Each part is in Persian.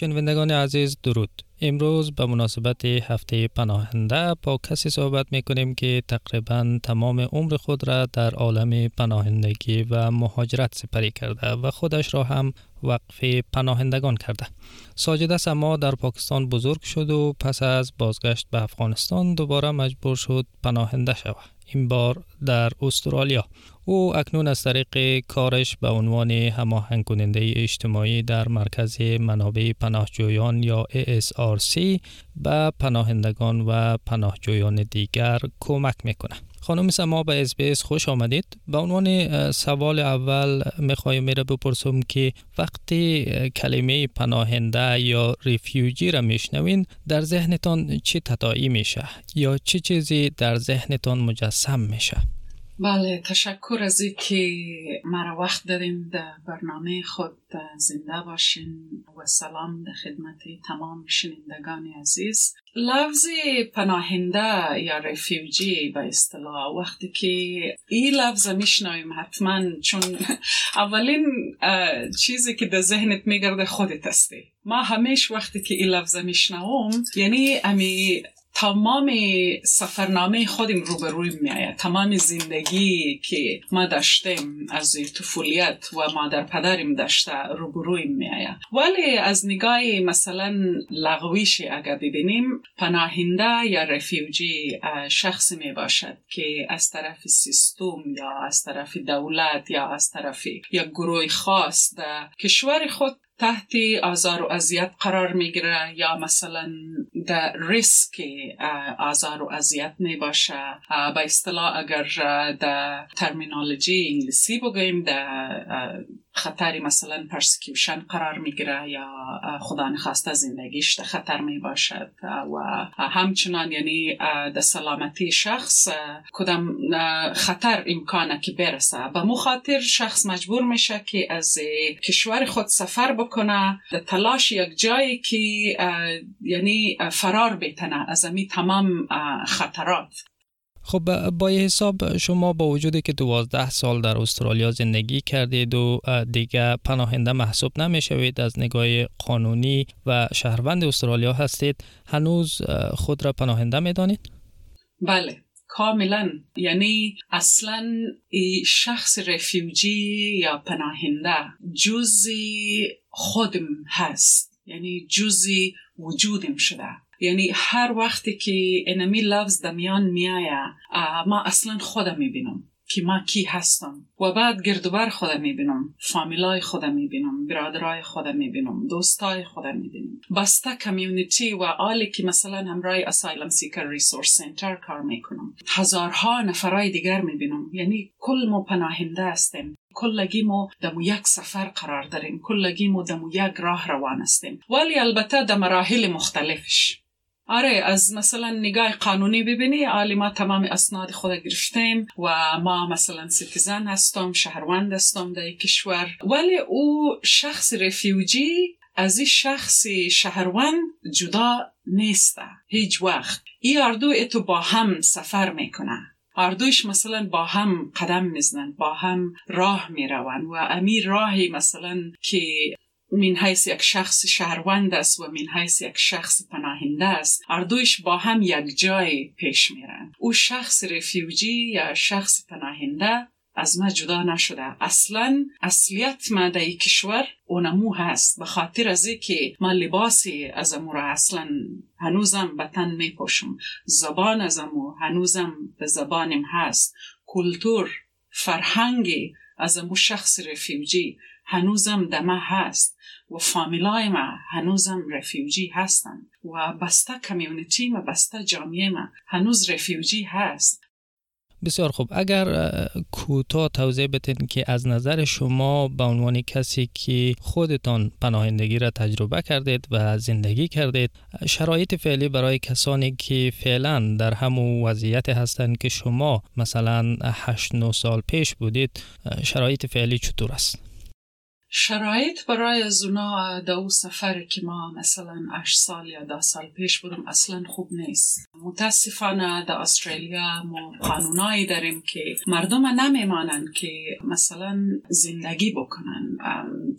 شنوندگان عزیز درود. امروز به مناسبت هفته پناهنده با کسی صحبت می کنیم که تقریبا تمام عمر خود را در عالم پناهندگی و مهاجرت سپری کرده و خودش را هم وقف پناهندگان کرده. ساجد سما در پاکستان بزرگ شد و پس از بازگشت به افغانستان دوباره مجبور شد پناهنده شود. این بار در استرالیا. او اکنون از طریق کارش به عنوان هماهنگ کننده اجتماعی در مرکز منابع پناهجویان یا ASRC به پناهندگان و پناهجویان دیگر کمک می‌کنه. خانم سما به اس خوش آمدید به عنوان سوال اول می‌خوایم میره بپرسم که وقتی کلمه پناهنده یا ریفیوجی را میشنوین در ذهنتان چی تداعی میشه یا چه چیزی در ذهنتان مجسم میشه بله تشکر از که مرا وقت دادین در برنامه خود زنده باشین و سلام در خدمت تمام شنیندگان عزیز لفظ پناهنده یا رفیوجی به اصطلاح وقتی که این لفظ میشنویم حتما چون اولین چیزی که در ذهنت میگرده خودت هستی ما همیش وقتی که این لفظ میشنوم یعنی امی تمام سفرنامه خودم روبروی میآید. تمام زندگی که ما داشتیم از طفولیت و مادر پدریم داشته روبروی میآید. ولی از نگاه مثلا لغویش اگر ببینیم پناهنده یا رفیوجی شخصی می باشد که از طرف سیستم یا از طرف دولت یا از طرف یا گروه خاص در کشور خود تحت آزار و اذیت قرار می‌گیره یا مثلا در ریسک آزار و اذیت می باشه به اصطلاح اگر در ترمینالوجی انگلیسی بگویم در خطری مثلا پرسکیوشن قرار می‌گیره یا خدا نخواسته زندگیش در خطر می باشد و همچنان یعنی در سلامتی شخص کدام خطر امکانه که برسه. به مخاطر شخص مجبور میشه که از کشور خود سفر بکنه. در تلاش یک جایی که یعنی فرار بتنه از امی تمام خطرات. خب با حساب شما با وجودی که دوازده سال در استرالیا زندگی کردید و دیگه پناهنده محسوب نمی‌شوید از نگاه قانونی و شهروند استرالیا هستید هنوز خود را پناهنده می‌دانید؟ بله. کاملا. یعنی اصلا شخص رفیوجی یا پناهنده جزی خودم هست. یعنی جزی وجودم شده. یعنی هر وقتی که انمی لفظ دمیان میایه ما اصلا خودم می‌بینم که ما کی هستم. و بعد گردوبر خودم می‌بینم فامیلای خودم می‌بینم برادرای خودم می‌بینم دوستای خودم می‌بینم. بسته community و آلی که مثلا همراه Asylum Seeker Resource Centre کار می‌کنم. هزارها نفرای دیگر می‌بینم. یعنی کل ما پناهنده هستیم. کلگی ما دمو یک سفر قرار داریم کلگی ما دمو یک راه روان هستیم ولی البته در مراحل مختلفش. آره از مثلا نگاه قانونی ببینی آلی ما تمام اسناد خود گرفتیم و ما مثلا citizen هستم شهروند هستم در کشور. ولی او شخص refugee از این شخص شهروند جدا نیسته. هیچ وقت. ای اردو اتو با هم سفر می‌کنه. اردوش مثلا با هم قدم می‌زنن با هم راه می‌روند و امی راهی مثلا که من حیث یک شخص شهروند است و من حیث یک شخص پناهنده است اردویش با هم یک جای پیش میرن او شخص رفیوجی یا شخص پناهنده از ما جدا نشده. اصلا اصلیت ما در کشور اونمو هست به خاطر از که ما لباسی از امو را اصلا هنوزم به تن می پوشم زبان امو هنوزم به زبانم هست. کلتور فرهنگی از امو شخص رفیوجی هنوزم دمه هست. و فامیلای ما هنوزم رفیوجی هستن و بسته کمیونیتی ما بسته جامعه ما هنوز رفیوجی هست. بسیار خوب. اگر کوتاه توضیح بتین که از نظر شما به عنوان کسی که خودتان پناهندگی را تجربه کردید و زندگی کردید شرایط فعلی برای کسانی که فعلا در همون وضعیت هستند که شما مثلا 8 9 سال پیش بودید شرایط فعلی چطور است؟ شرایط برای از اونا دو سفر که ما مثلا 8 سال یا ده سال پیش بودم اصلا خوب نیست. متاسفانه در استرالیا ما قانونایی داریم که مردم نمیمانن که مثلا زندگی بکنن.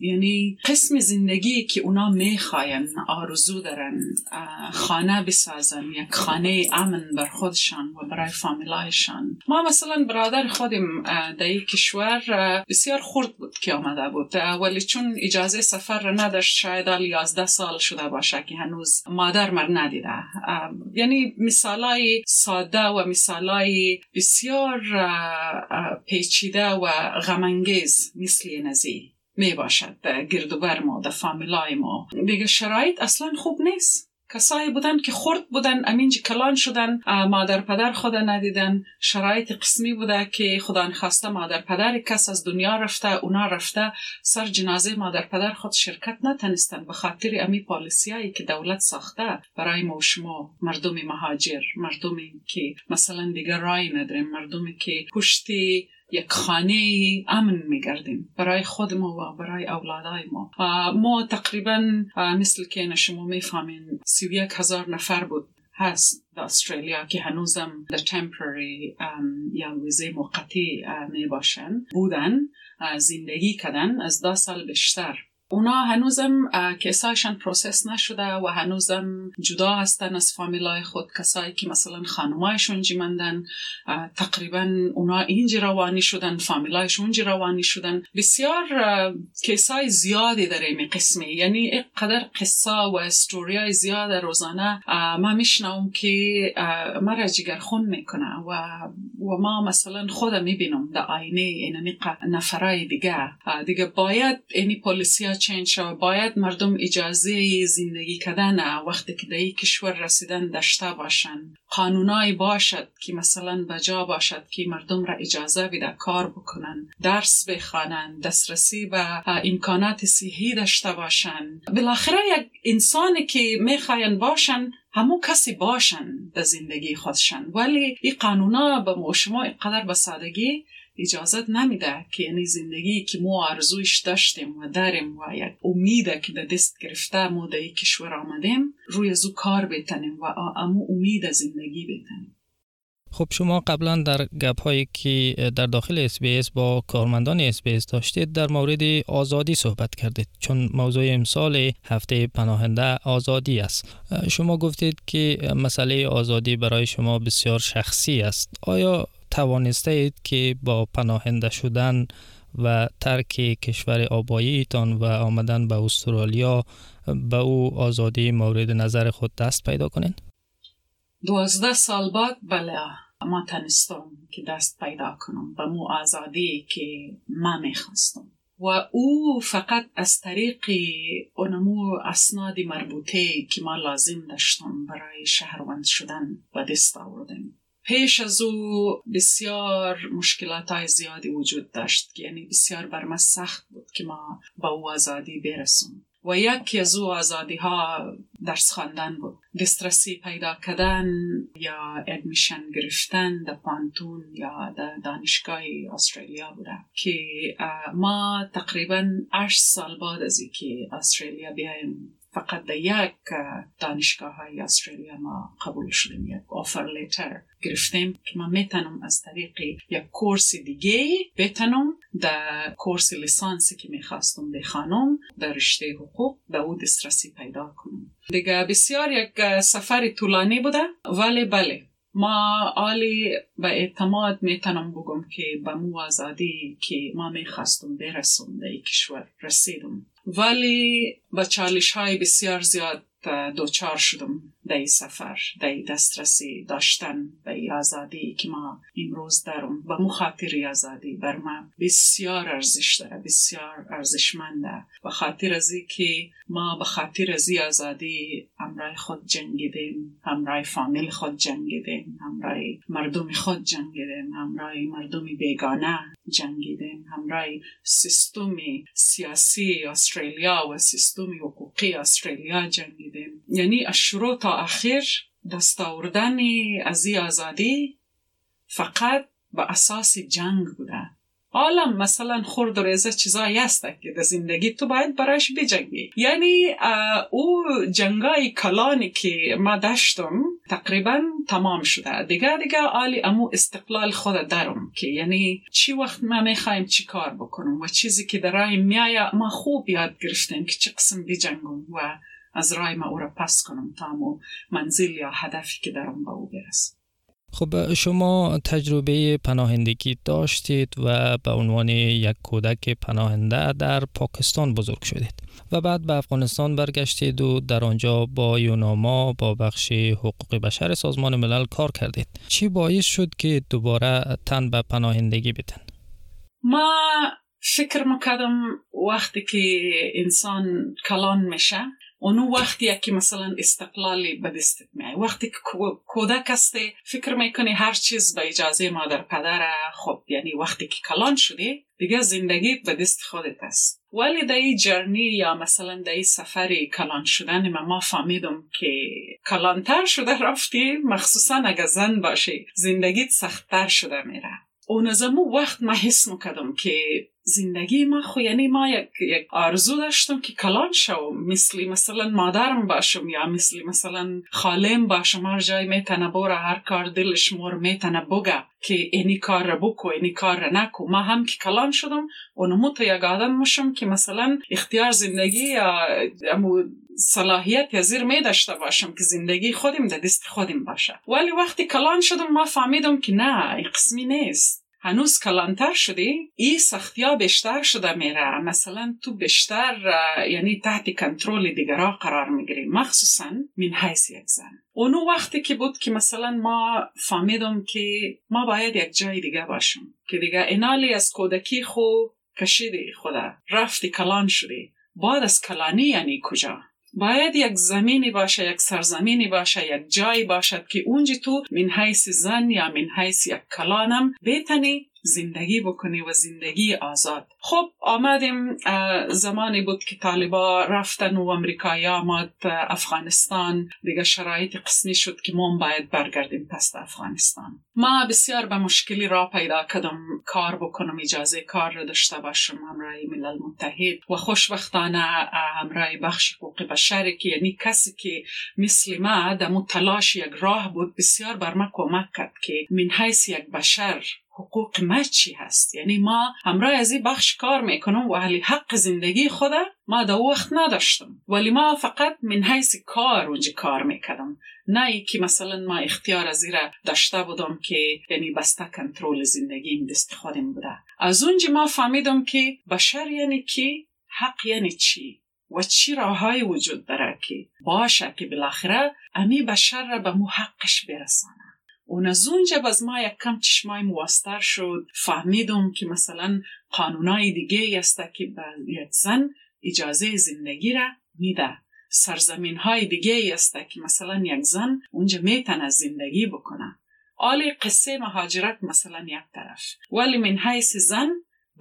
یعنی قسم زندگی که اونا می‌خواین آرزو دارن خانه بسازن یک خانه امن بر خودشان و برای فامیلایشان. ما مثلا برادر خودم در کشور بسیار خورد بود که آمده بود. ولی چون اجازه سفر را نداشت شاید 11 سال شده باشه که هنوز مادر مر ندیده. یعنی مثالای ساده و مثالای بسیار پیچیده و غمانگیز مثل نزی می باشد گردوبر ما در فامیلای ما. دیگه شرایط اصلا خوب نیست. کسایی بودن که خورد بودن امینج کلان شدن مادر پدر خود ندیدن. شرایط قسمی بوده که خدا خواسته مادر پدر کس از دنیا رفته اونا رفته. سر جنازه مادر پدر خود شرکت نتنستن به خاطر امی پالیسیایی که دولت ساخته برای ما و شما مردم مهاجر مردمی که مثلا دیگر رای نداریم مردمی که پشتی یک خانه امن میگردیم برای خود ما و برای اولادای ما. ما تقریبا مثل که شما می‌فهمین سی و یک هزار نفر بود هست در استرالیا که هنوزم در temporary یا ویزه موقتی می باشن بودن زندگی کردن. از ده سال بیشتر اونا هنوزم case ایشان process نشده و هنوزم جدا هستن از فامیلای خود. کسایی که مثلا خانمایشون جیمندن تقریبا اونا اینجا روانی شدن فامیلایشون اونجا روانی شدن. بسیار کسای زیادی در این قسمی. یعنی قدر قصه و استوریای زیاد روزانه ما میشنوم که مرا جگر خون می‌کنه و و ما مثلا خودم می‌بینم در آینه این نفرای دیگه. دیگه باید اینی پولیسیا شود باید مردم اجازه زندگی کردن وقتی که در کشور رسیدن داشته باشن. قانونایی باشد که مثلا بجا باشد که مردم را اجازه بده کار بکنن درس بخوانن دسترسی به امکانات صحی داشته باشن. بالاخره یک انسانی که می‌خواین باشن همو کسی باشن در زندگی خودشن ولی این قانونا به شما اینقدر به سادگی اجازت نمیده که یعنی زندگی که ما ارزویش داشتیم و داریم و یک امیده که در دست گرفته ما در کشور آمدیم روی زو کار بتنیم و امو امید زندگی بتنیم خب شما قبلا در گپ هایی که در داخل اس با کارمندان اس داشتید در مورد آزادی صحبت کردید. چون موضوع امسال هفته پناهنده آزادی است. شما گفتید که مسئله آزادی برای شما بسیار شخصی است. آیا توانسته اید که با پناهنده شدن و ترک کشور آباییتان و آمدن به استرالیا به او آزادی مورد نظر خود دست پیدا کنین؟ دوازده سال بعد بله ما تنستم که دست پیدا کنم به مو آزادی که ما می‌خواستم. و او فقط از طریق اونمو اسناد مربوطه که ما لازم داشتم برای شهروند شدن و دست آوردیم پیش از او بسیار مشکلات های زیادی وجود داشت یعنی بسیار بر ما سخت بود که ما با او آزادی برسیم و یکی از او آزادی ها درس خواندن بود. دسترسی پیدا کردن یا ادمیشن گرفتن در پانتون یا در دانشگاه استرالیا بوده که ما تقریبا 8 سال بعد از که استرالیا بیایم فقط در یک دانشگاه های استرالیا ما قبول شدیم یک آفر لیتر گرفتیم که من می‌تونم از طریق یک کورس دیگه بتونم در کورس لیسانسی که می‌خواستم بخوانم در رشته حقوق به او دسترسی پیدا کنم. دیگه بسیار یک سفر طولانی بوده. ولی بله ما آلی به اعتماد می‌تونم بگم که به مو آزادی که ما می‌خواستم برسم در کشور رسیدم. ولی با چالش های بسیار زیاد دوچار شدم. در سفر در دسترسی داشتن به آزادی که ما امروز دارم. و مخاطر آزادی بر ما بسیار ارزش داره بسیار ارزشمنده و خاطر از که ما به خاطر از آزادی همراه خود جنگیدیم همراه فامیل خود جنگیدیم همراه مردم خود جنگیدیم همراه مردم بیگانه جنگیدیم همراه سیستم سیاسی استرالیا و سیستم حقوقی استرالیا جنگیدیم. یعنی از شروع تا اخیر دست آوردن از این آزادی فقط به اساس جنگ بوده. عالم مثلا خورد و ریزه چیزایی هست که در زندگی تو باید برایش بجنگی. یعنی او جنگای کلانی که ما داشتم تقریبا تمام شده. دیگه دیگه آلی امو استقلال خود دارم که یعنی چی وقت ما می‌خوایم چی کار بکنم و چیزی که در رای میایه ما خوب یاد گرفتیم که چه قسم بجنگم و از رای ما او را پس کنم تا امو منزل یا هدفی که دارم با او برسم خب شما تجربه پناهندگی داشتید و به عنوان یک کودک پناهنده در پاکستان بزرگ شدید و بعد به افغانستان برگشتید و در آنجا با یوناما با بخش حقوق بشر سازمان ملل کار کردید چی باعث شد که دوباره تن به پناهندگی بدن؟ ما فکر می‌کردم وقتی که انسان کلان میشه اونو وقتی که مثلا استقلالی به دستت میای وقتی که کودک هستی فکر می‌کنی هر چیز به اجازه مادر پدر خب یعنی وقتی که کلان شدی دیگه زندگی به دست خودت است ولی در این جرنی یا مثلا در این سفر کلان شدن ما ما فهمیدم که کلانتر شده رفتی مخصوصا اگه زن باشی زندگیت سختتر شده میره اون زمو وقت ما حس می‌کردم که زندگی ما خو یعنی ما یک, یک آرزو داشتم که کلان شو مثلی مثلا مادرم باشم یا مثلی مثلا خالم باشم هر جای میتنه بوره هر کار دلش مور میتنه بگه که اینی کار را بکو اینی کار را نکو. ما هم که کلان شدم اونمو تو یک آدم مشم که مثلا اختیار زندگی یا امو صلاحیت یا زیر می داشته باشم که زندگی خودم در دست خودم باشه. ولی وقتی کلان شدم ما فهمیدم که نه قسمی نیست. هنوز کلانتر شدی؟ ای ها بیشتر شده میره. مثلا تو بیشتر یعنی تحت کنترل دیگرها قرار می‌گیری. مخصوصا من حیث یک زن. اونو وقتی که بود که مثلا ما فهمیدم که ما باید یک جای دیگه باشم که دیگه اینالی از کودکی خو کشیدی خدا. رفتی کلان شدی. بعد از کلانی یعنی کجا؟ باید یک زمینی باشه یک سرزمینی باشه یک جایی باشد که اونجا تو من حیث زن یا من حیث یک کلانم بتنی زندگی بکنی و زندگی آزاد. خب آمدیم زمانی بود که طالبا رفتن و امریکایی آمد افغانستان. دیگه شرایط قسمی شد که ما باید برگردیم پس افغانستان. ما بسیار به مشکلی را پیدا کردم. کار بکنم اجازه کار را داشته باشم همراه ملل متحد. و خوشبختانه همراه بخش حقوق بشر که یعنی کسی که مثل ما دمو تلاش یک راه بود بسیار بر ما کمک کرد که من حیث یک بشر حقوق ما چی هست؟ یعنی ما همراه از این بخش کار می‌کنم و اهل حق زندگی خدا ما در وقت نداشتم. ولی ما فقط من حیث کار اونجا کار می‌کردم. نه ای که مثلا ما اختیار از را داشته بودم که یعنی بسته کنترل زندگی دست خودم بوده. از اونجا ما فهمیدم که بشر یعنی کی؟ حق یعنی چی؟ و چی راههایی وجود داره که باشه که بالاخره امی بشر را به مو حقش برسانه اون از اونجا باز ما یک کم چشمای مواستر شد. فهمیدم که مثلا قانونای دیگه است که به یک زن اجازه زندگی را میده. سرزمین های دیگه است که مثلا یک زن اونجا می‌تونه زندگی بکنه. آلی قصه مهاجرت مثلا یک طرف. ولی من حیث زن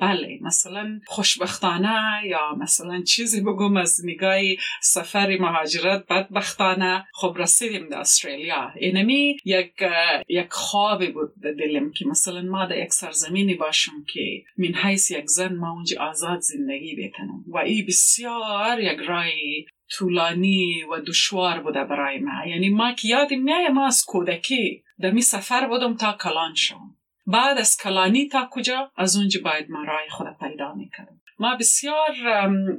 بله مثلا خوشبختانه یا مثلا چیزی بگم از نگاه سفر مهاجرت بدبختانه. خب رسیدیم در استرالیا. اینمی یک یک خوابی بود در دلم که مثلا ما در یک سرزمینی باشم که من حیث یک زن ما اونجا آزاد زندگی بتنم و این بسیار یک رای طولانی و دشوار بوده برای ما. یعنی ما که یادم میایه ما از کودکی در می سفر بودم تا کلان بعد از کلانی تا کجا؟ از اونجا باید ما رای خود پیدا می‌کردم. ما بسیار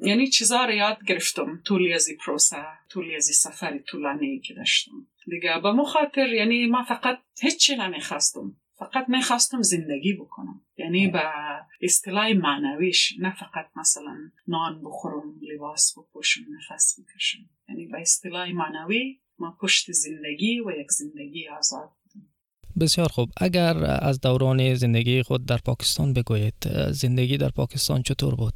یعنی چیزا رو یاد گرفتم. طولی از پروسه طولی از سفر طولانی که داشتم. دیگه به مخاطر یعنی ما فقط هیچی نمی‌خواستم. فقط می‌خواستم زندگی بکنم. یعنی به اصطلاح معنویش نه فقط مثلا نان بخورم لباس بپوشم نفس بکشم. یعنی به اصطلاح معنوی ما پشت زندگی و یک زندگی آزاد بسیار خوب. اگر از دوران زندگی خود در پاکستان بگویید زندگی در پاکستان چطور بود؟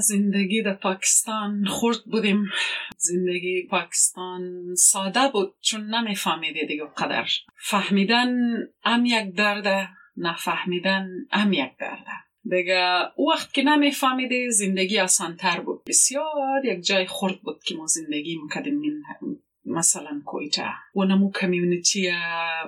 زندگی در پاکستان خورد بودیم. زندگی پاکستان ساده بود چون نمیفهمیدی دیگه قدر. فهمیدن ام یک درده نفهمیدن ام یک درده. دیگه وقت که نمیفهمیدی زندگی آسان تر بود. بسیار یک جای خورد بود که ما زندگی می‌کردیم. مثلا کویتا. اونمو کمیونیتی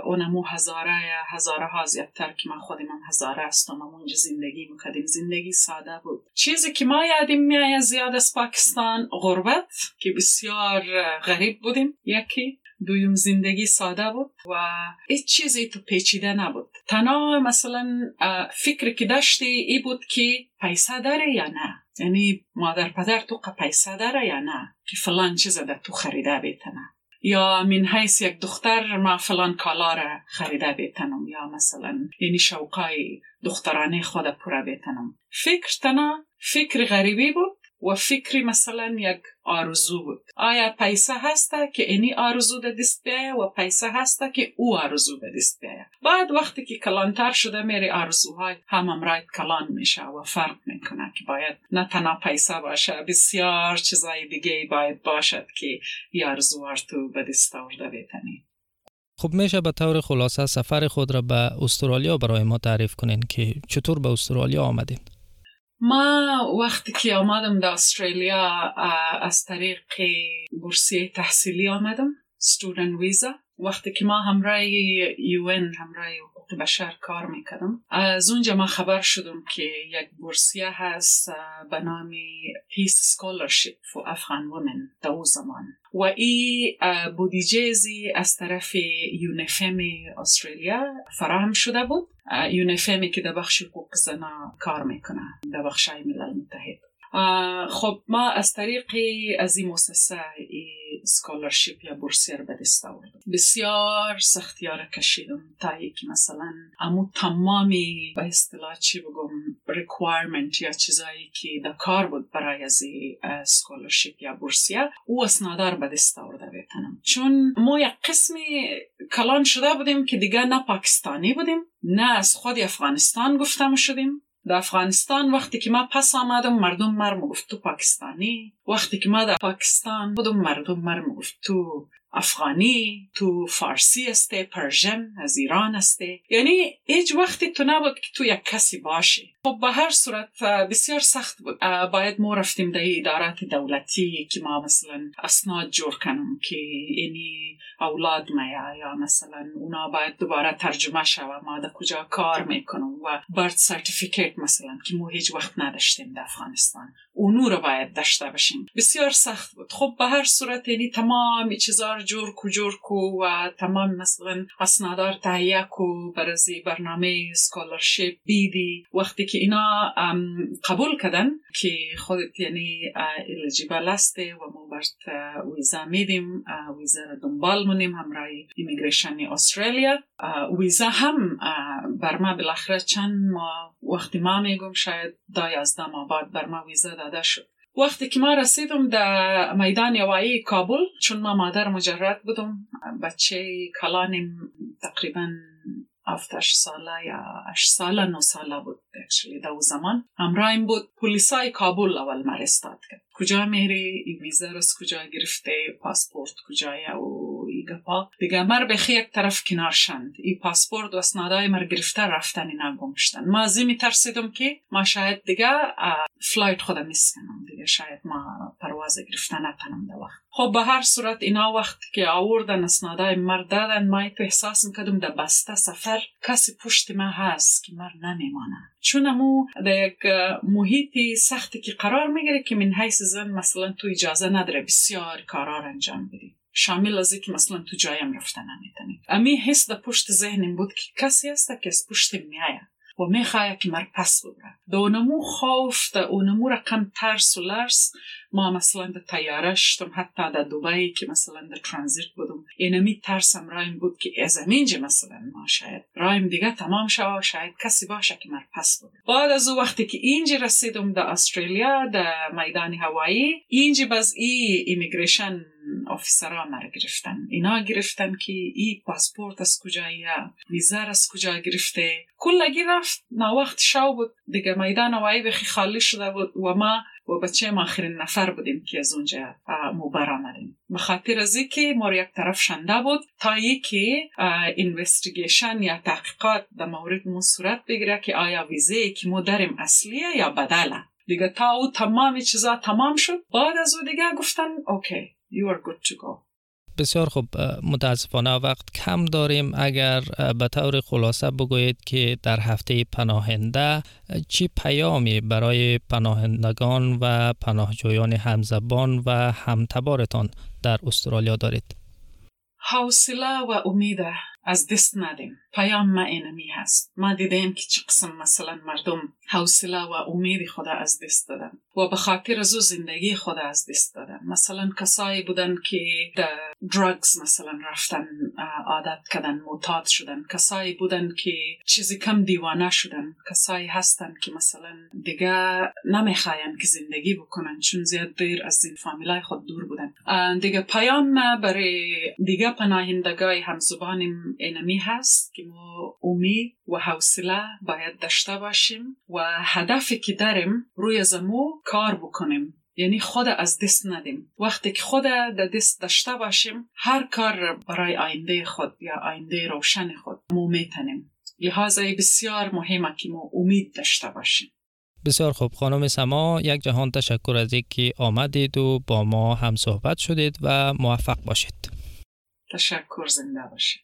اونمو هزاره هزاره ها زیادتر که من خودم هم هزاره هستم. اونجا زندگی می‌کردیم. زندگی ساده بود. چیزی که ما یادیم میایه زیاد از پاکستان غربت که بسیار غریب بودیم. یکی دویم زندگی ساده بود و هیچ چیزی تو پیچیده نبود. تنها مثلا فکر که داشتی ای بود که پیسه داره یا نه؟ یعنی مادر پدر تو پیسه داره یا نه؟ که فلان چیز در تو خریده بیتنه. یا من حیث یک دختر ما فلان کالا را خریده بیتنم یا مثلا یعنی شوقای دخترانه خود پورا بیتنم. فکر تنها فکر غریبی بود. و فکری مثلا یک آرزو بود. آیا پیسه هسته که اینی آرزو ده دست بیایه و پیسه هسته که او آرزو به دست بیایه. بعد وقتی که کلانتر شده میری آرزوهای هم امرایت کلان میشه و فرق می‌کنه که باید نه تنها پیسه باشه بسیار چیزای دیگه باید باشد که ی آرزو تو به دست آورده بیتنی خب میشه به طور خلاصه سفر خود را به استرالیا برای ما تعریف کنین که چطور به استرالیا آمدین. ما وقتی که آمدم در استرالیا از طریق بورسیه تحصیلی آمدم student ویزا وقتی که ما همراه UN همراه بشر کار می‌کردم. از اونجا ما خبر شدم که یک بورسیه هست به نام Peace Scholarship for Afghan Women در او زمان. و ای بودیجه ازی از طرف UNIFEM استرالیا فراهم شده بود. UNIFEM ی که در بخش حقوق زنا کار می‌کنه در بخش ملل متحد. خب ما از طریق از این مؤسسه scholarship یا بورسیه ر به دست آوردم. بسیار سختیا ر کشیدم تا که مثلا امو تمامی به اصطلاح چی بگم requirement یا چیزایی که در کار بود برای از scholarship یا بورسیه او اسنادا ر به دست آورده بیتنم چون ما یک قسمی کلان شده بودیم که دیگه نه پاکستانی بودیم نه از خود افغانستان گفتم شدیم. در افغانستان وقتی که ما پس آمدم مردم مرم گفت تو پاکستانی وقتی که ما در پاکستان بودم مردم مرم گفت تو افغانی تو فارسی استه پرژن از ایران استه. یعنی هیچ وقتی تو نبود که تو یک کسی باشی. خب به هر صورت بسیار سخت بود. باید ما رفتیم در ادارات دولتی که ما مثلا اسناد جور کنم که اینی اولاد میا یا مثلا اونا باید دوباره ترجمه شوه ما در کجا کار می‌کنم و birth certificate مثلا که ما هیچ وقت نداشتیم در افغانستان. اونو رو باید داشته باشیم. بسیار سخت بود. خب به هر صورت یعنی تمام چیزا جور کو جور کو و تمام مثلا اسنادا ر تهیه کو برزی برنامه scholarship بیدی. وقتی که اینا قبول کردن که خودت یعنی الیجیبل هسته و ما برد ویزا میدیم ویزا دنبال مونیم همراه ایمیگریشن استرالیا ویزا هم بر ما بالاخره چند ما وقتی ما میگم شاید دا یازده ماه بعد بر ما ویزا داده شد. وقتی که ما رسیدم در میدان یوایی کابل چون ما مادر مجرد بودم بچه کلانیم تقریبا هفتش ساله یا اش ساله نو ساله بود اکچولی در زمان. همراهیم بود. پلیسای کابل اول مرستاد کرد. کجا میری؟ ویزا از کجا گرفته پاسپورت کجای ای گپا دیگه مر به یک طرف کنار شند. ای پاسپورت و اسنادای مر گرفته رفتن اینا گمشتن ما ازی می ترسیدم که ما شاید دیگه flight خودم miss کنم دیگه. شاید ما پرواز گرفته نتنم در وقت. خب به هر صورت اینا وقت که آوردن اسنادای مر دادن ما تو احساس می‌کردم در بسته سفر کسی پشت ما هست که مر نمیمانه چون امو در یک محیطی سختی که قرار می‌گیره که من حیث زن مثلا تو اجازه نداره بسیار کارا ر انجام بدی. شامل از که مثلا تو جایم رفتن نمی‌تونی امی حس در پشت ذهنم بود که کسی هست که از پشت میایه. و می‌خواه که مر پس ببره. در اونمو خوف در اونمو رقم ترس و لرس ما مثلا در تیاره شدم حتی در دوبی که مثلا در ترانزیت بودم. اینمی ترسم رایم بود که از اینجا مثلا ما شاید. رایم دیگه تمام شد شاید کسی باشه که مر پس ببره بعد از او وقتی که اینجا رسیدم در استرالیا در میدان هوایی اینجا باز ای immigration ها مر گرفتن اینا گرفتن که ای پاسپورت از کجایی ویزا از کجا گرفته کلگی رفت نا وقت شو بود دیگه میدان هوایی بخی خالی شده بود و ما و بچه ما آخرین نفر بودیم که از اونجا موبر آمدیم بخاطر از که ما یک طرف شنده بود تا یکی اینوستیگیشن یا تحقیقات در مورد مو صورت بگیره که آیا ویزه که ما داریم اصلیه یا بدله دیگه تا او تمامی چیزا تمام شد بعد از او دیگه گفتن اوکی you are good to go. بسیار خوب متاسفانه. وقت کم داریم. اگر به طور خلاصه بگویید که در هفته پناهنده چی پیامی برای پناهندگان و پناهجویان همزبان و همتبارتان در استرالیا دارید؟ حوصله و امید. از دست ندیم. پیام ما اینمی هست. ما دیدیم که چه قسم مثلا مردم حوصله و امید خود از دست دادن و به خاطر از زندگی خود از دست دادن. مثلا کسایی بودن که در درگز مثلا رفتن عادت کردن معتاد شدن. کسایی بودن که چیزی کم دیوانه شدن. کسایی هستن که مثلا دیگه نمی‌خواین که زندگی بکنن چون زیاد دیر از این فامیلای خود دور بودن. دیگه پیام ما برای دیگه پناهندگای همزبانیم اینمی هست که ما امید و حوصله باید داشته باشیم و هدفی که داریم روی زمو کار بکنیم. یعنی خود از دست ندیم. وقتی که خود در دست داشته باشیم هر کار برای آینده خود یا آینده روشن خود مو میتنیم. لحاظا بسیار مهمه که ما امید داشته باشیم. بسیار خوب. خانم سما یک جهان تشکر از اینکه آمدید و با ما هم صحبت شدید و موفق باشید. تشکر زنده باشید.